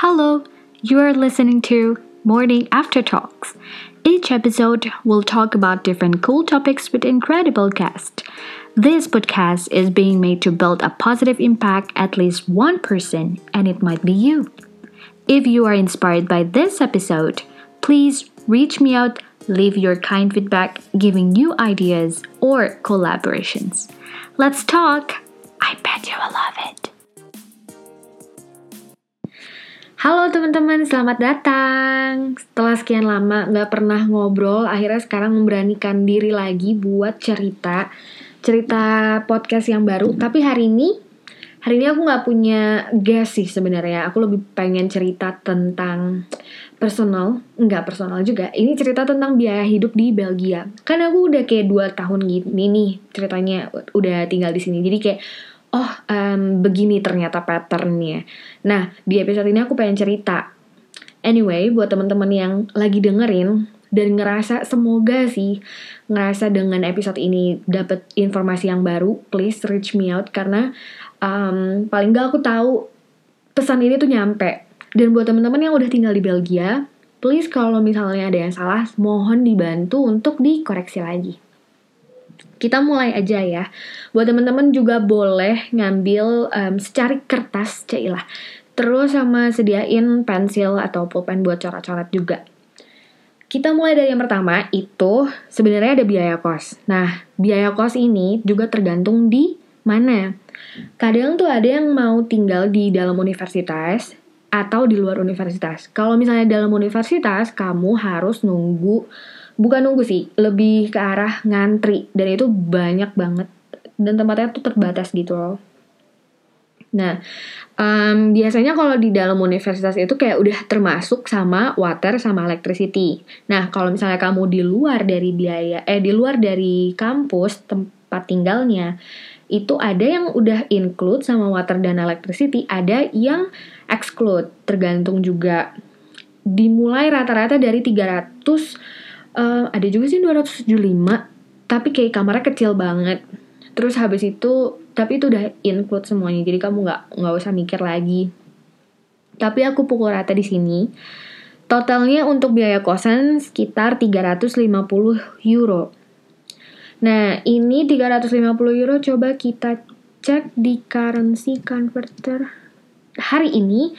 Hello, you are listening to Morning After Talks. Each episode will talk about different cool topics with incredible guests. This podcast is being made to build a positive impact at least one person, and it might be you. If you are inspired by this episode, please reach me out, leave your kind feedback, giving new ideas or collaborations. Let's talk! I bet you a love Halo teman-teman, selamat datang. Setelah sekian lama nggak pernah ngobrol, akhirnya sekarang memberanikan diri lagi buat cerita cerita podcast yang baru. Tapi hari ini, hari ini aku nggak punya guest sih sebenarnya. Aku lebih pengen cerita tentang personal, nggak personal juga. Ini cerita tentang biaya hidup di Belgia. Kan aku udah kayak dua tahun gini nih ceritanya udah tinggal di sini. Jadi kayak oh um, begini ternyata patternnya. Nah di episode ini aku pengen cerita. Anyway, buat teman-teman yang lagi dengerin dan ngerasa semoga sih ngerasa dengan episode ini dapat informasi yang baru, please reach me out karena um, paling gak aku tahu pesan ini tuh nyampe. Dan buat teman-teman yang udah tinggal di Belgia, please kalau misalnya ada yang salah, mohon dibantu untuk dikoreksi lagi kita mulai aja ya. Buat teman-teman juga boleh ngambil um, secari kertas, cailah. Terus sama sediain pensil atau pulpen buat coret-coret juga. Kita mulai dari yang pertama, itu sebenarnya ada biaya kos. Nah, biaya kos ini juga tergantung di mana. Kadang tuh ada yang mau tinggal di dalam universitas atau di luar universitas. Kalau misalnya dalam universitas, kamu harus nunggu bukan nunggu sih lebih ke arah ngantri. Dan itu banyak banget. Dan tempatnya tuh terbatas gitu loh. Nah um, biasanya kalau di dalam universitas itu kayak udah termasuk sama water sama electricity. Nah kalau misalnya kamu di luar dari biaya eh di luar dari kampus tempat tinggalnya itu ada yang udah include sama water dan electricity ada yang exclude. Tergantung juga. Dimulai rata-rata dari 300 uh, ada juga sih 275 tapi kayak kamarnya kecil banget. Terus habis itu tapi itu udah include semuanya jadi kamu nggak nggak usah mikir lagi. Tapi aku pukul rata di sini. Totalnya untuk biaya kosan sekitar 350 euro. Nah ini 350 euro coba kita cek di currency converter. Hari ini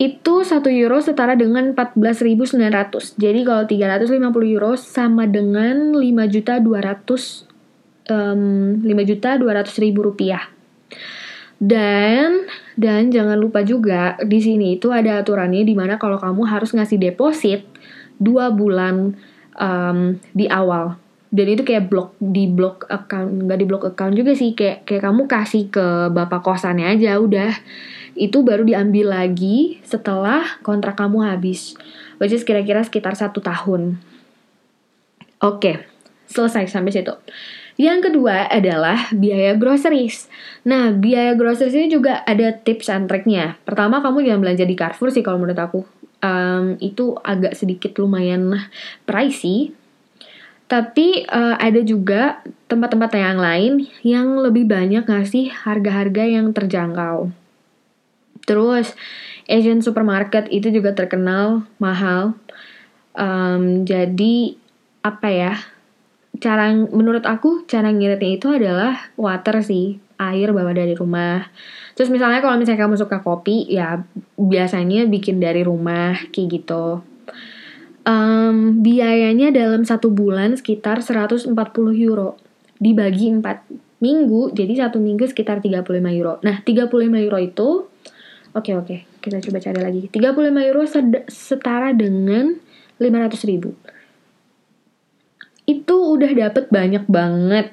itu 1 euro setara dengan 14.900. Jadi kalau 350 euro sama dengan 5 juta 200 um, 5 juta 200 ribu rupiah. Dan dan jangan lupa juga di sini itu ada aturannya di mana kalau kamu harus ngasih deposit 2 bulan um, di awal. Dan itu kayak blok di blok account, nggak di blok account juga sih kayak kayak kamu kasih ke bapak kosannya aja udah itu baru diambil lagi setelah kontrak kamu habis. Which is kira-kira sekitar satu tahun. Oke, selesai sampai situ. Yang kedua adalah biaya groceries. Nah, biaya groceries ini juga ada tips and triknya. Pertama, kamu jangan belanja di Carrefour sih kalau menurut aku. Um, itu agak sedikit lumayan pricey. Tapi uh, ada juga tempat-tempat yang lain yang lebih banyak ngasih harga-harga yang terjangkau. Terus Asian supermarket itu juga terkenal mahal. Um, jadi apa ya? Cara menurut aku cara ngiritnya itu adalah water sih, air bawa dari rumah. Terus misalnya kalau misalnya kamu suka kopi, ya biasanya bikin dari rumah kayak gitu. Um, biayanya dalam satu bulan sekitar 140 euro dibagi 4 minggu jadi satu minggu sekitar 35 euro nah 35 euro itu Oke oke, kita coba cari lagi. 35 euro setara dengan 500 ribu. Itu udah dapet banyak banget.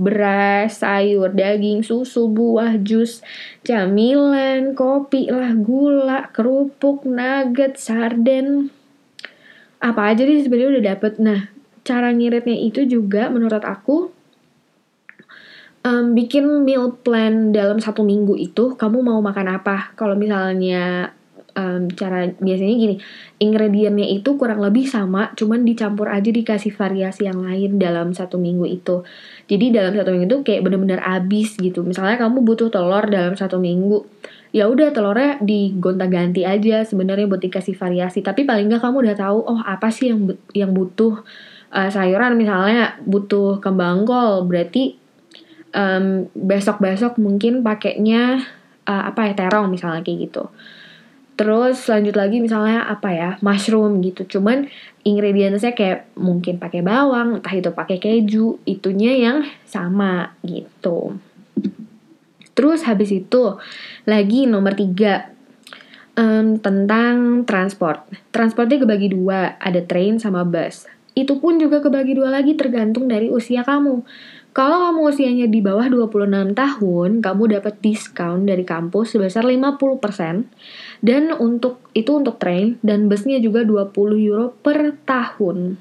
Beras, sayur, daging, susu, buah, jus, camilan, kopi lah, gula, kerupuk, nugget, sarden. Apa aja sih sebenarnya udah dapet. Nah, cara ngiritnya itu juga menurut aku um, bikin meal plan dalam satu minggu itu kamu mau makan apa. Kalau misalnya um, cara biasanya gini ingredientnya itu kurang lebih sama cuman dicampur aja dikasih variasi yang lain dalam satu minggu itu. Jadi dalam satu minggu itu kayak bener-bener habis gitu. Misalnya kamu butuh telur dalam satu minggu ya udah telurnya digonta-ganti aja sebenarnya buat dikasih variasi. Tapi paling nggak kamu udah tahu oh apa sih yang yang butuh uh, sayuran? Misalnya butuh kembang kol berarti um, besok-besok mungkin pakainya uh, apa ya terong misalnya kayak gitu. Terus lanjut lagi misalnya apa ya mushroom gitu. Cuman ingredientsnya kayak mungkin pakai bawang entah itu pakai keju itunya yang sama gitu Terus habis itu lagi nomor tiga um, tentang transport. Transportnya kebagi dua, ada train sama bus. Itu pun juga kebagi dua lagi tergantung dari usia kamu. Kalau kamu usianya di bawah 26 tahun, kamu dapat diskon dari kampus sebesar 50%. Dan untuk itu untuk train dan busnya juga 20 euro per tahun.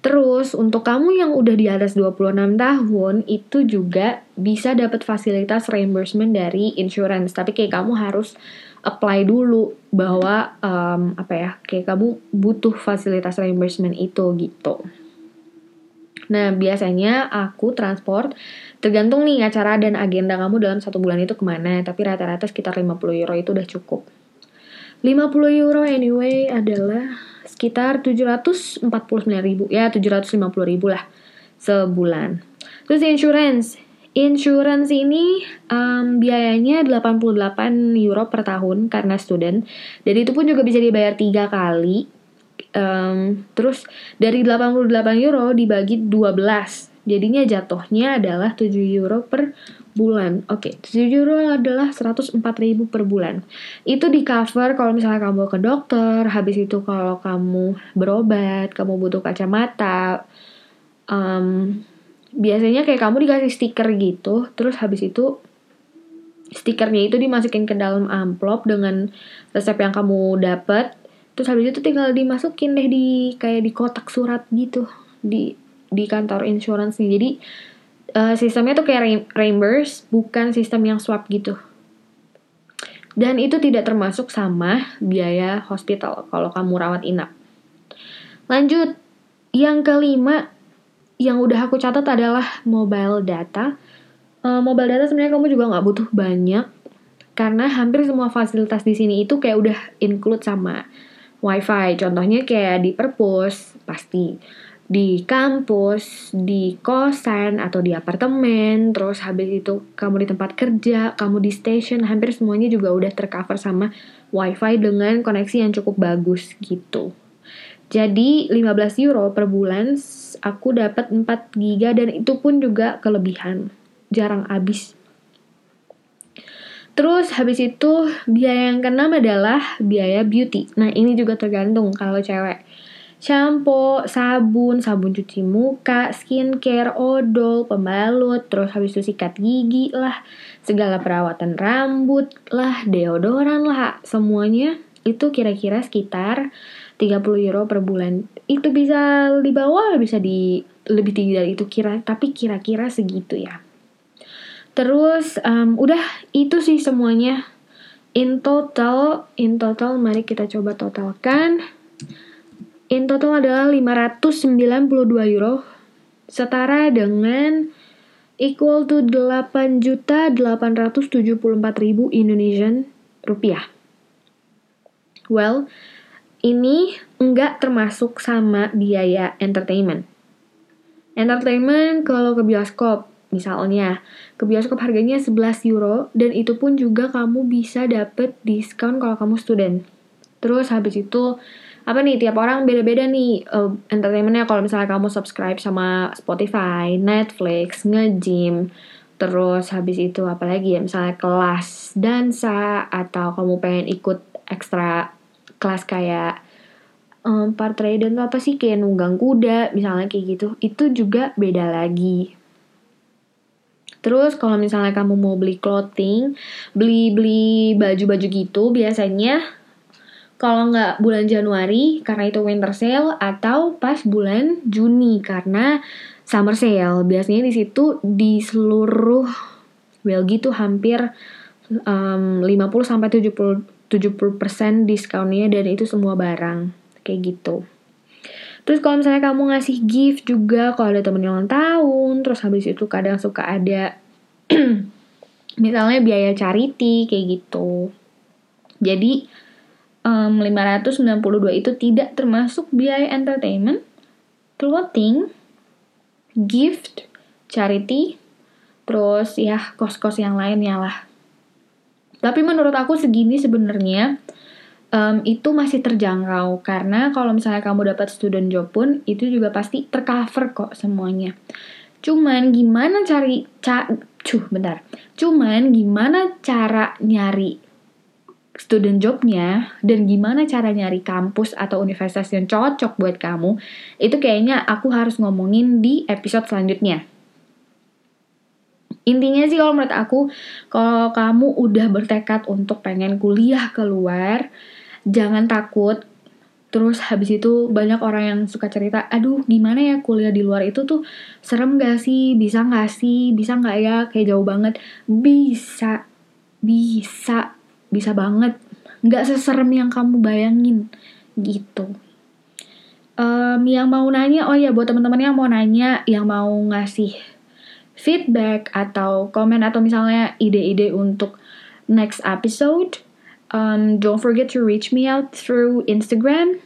Terus untuk kamu yang udah di atas 26 tahun itu juga bisa dapat fasilitas reimbursement dari insurance. Tapi kayak kamu harus apply dulu bahwa um, apa ya kayak kamu butuh fasilitas reimbursement itu gitu. Nah biasanya aku transport tergantung nih acara dan agenda kamu dalam satu bulan itu ke mana. Tapi rata-rata sekitar 50 euro itu udah cukup. 50 euro anyway adalah sekitar 749 ribu ya 750 ribu lah sebulan. Terus insurance. Insurance ini um, biayanya 88 euro per tahun karena student. Dan itu pun juga bisa dibayar tiga kali. Um, terus dari 88 euro dibagi 12 Jadinya jatuhnya adalah 7 euro per bulan. Oke, okay, 7 euro adalah 104 ribu per bulan. Itu di cover kalau misalnya kamu ke dokter, habis itu kalau kamu berobat, kamu butuh kacamata. Um, biasanya kayak kamu dikasih stiker gitu, terus habis itu stikernya itu dimasukin ke dalam amplop dengan resep yang kamu dapat. Terus habis itu tinggal dimasukin deh di kayak di kotak surat gitu di di kantor insurance nih. Jadi uh, sistemnya tuh kayak reimburse, bukan sistem yang swap gitu. Dan itu tidak termasuk sama biaya hospital kalau kamu rawat inap. Lanjut, yang kelima yang udah aku catat adalah mobile data. Uh, mobile data sebenarnya kamu juga nggak butuh banyak karena hampir semua fasilitas di sini itu kayak udah include sama wifi. Contohnya kayak di perpus pasti di kampus, di kosan atau di apartemen, terus habis itu kamu di tempat kerja, kamu di station, hampir semuanya juga udah tercover sama wifi dengan koneksi yang cukup bagus gitu. Jadi 15 euro per bulan aku dapat 4 giga dan itu pun juga kelebihan. Jarang habis. Terus habis itu biaya yang keenam adalah biaya beauty. Nah, ini juga tergantung kalau cewek shampoo, sabun, sabun cuci muka, skincare, odol, pembalut, terus habis itu sikat gigi lah, segala perawatan rambut lah, deodoran lah, semuanya itu kira-kira sekitar 30 euro per bulan. Itu bisa di bawah, bisa di lebih tinggi dari itu kira, tapi kira-kira segitu ya. Terus um, udah itu sih semuanya. In total, in total mari kita coba totalkan In total adalah 592 euro, setara dengan equal to 8 juta 874 ribu Indonesian rupiah. Well, ini enggak termasuk sama biaya entertainment. Entertainment kalau ke bioskop, misalnya, ke bioskop harganya 11 euro dan itu pun juga kamu bisa dapet diskon kalau kamu student. Terus habis itu apa nih tiap orang beda-beda nih uh, entertainmentnya. Kalau misalnya kamu subscribe sama Spotify, Netflix, nge-gym, terus habis itu apa lagi ya misalnya kelas dansa atau kamu pengen ikut ekstra kelas kayak um, partai dan apa sih kayak nunggang kuda misalnya kayak gitu itu juga beda lagi. Terus kalau misalnya kamu mau beli clothing, beli-beli baju-baju gitu biasanya kalau nggak bulan Januari karena itu winter sale atau pas bulan Juni karena summer sale. Biasanya di situ di seluruh Belgia tuh hampir um, 50 sampai 70 70% diskonnya dan itu semua barang kayak gitu. Terus kalau misalnya kamu ngasih gift juga kalau ada temen ulang tahun, terus habis itu kadang suka ada misalnya biaya charity kayak gitu jadi um, 592 itu tidak termasuk biaya entertainment clothing gift charity terus ya kos-kos yang lainnya lah. Tapi menurut aku segini sebenarnya um, itu masih terjangkau. Karena kalau misalnya kamu dapat student job pun itu juga pasti tercover kok semuanya. Cuman gimana cari ca cuh bentar. Cuman gimana cara nyari student jobnya dan gimana cara nyari kampus atau universitas yang cocok buat kamu itu kayaknya aku harus ngomongin di episode selanjutnya. Intinya sih kalau menurut aku kalau kamu udah bertekad untuk pengen kuliah keluar jangan takut. Terus habis itu banyak orang yang suka cerita, aduh gimana ya kuliah di luar itu tuh? Serem gak sih, bisa gak sih, bisa gak ya, kayak jauh banget. Bisa, bisa, bisa banget. Gak seserem yang kamu bayangin, gitu. Um, yang mau nanya, oh ya buat teman-teman yang mau nanya, yang mau ngasih feedback atau komen atau misalnya ide-ide untuk next episode, Um, don't forget to reach me out through Instagram.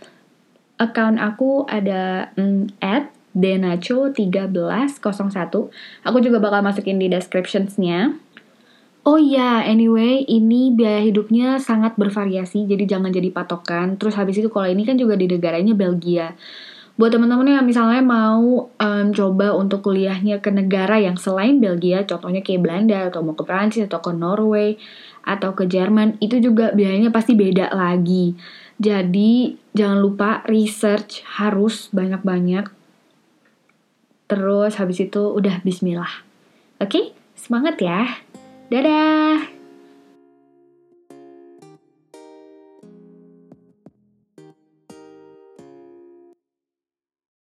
Account aku ada um, at denacho1301. Aku juga bakal masukin di descriptionsnya. Oh ya, yeah, anyway, ini biaya hidupnya sangat bervariasi, jadi jangan jadi patokan. Terus habis itu kalau ini kan juga di negaranya Belgia. Buat teman-teman yang misalnya mau um, coba untuk kuliahnya ke negara yang selain Belgia, contohnya kayak Belanda atau mau ke Prancis atau ke Norway atau ke Jerman itu juga biayanya pasti beda lagi. Jadi jangan lupa research harus banyak-banyak. Terus habis itu udah bismillah. Oke, semangat ya. Dadah.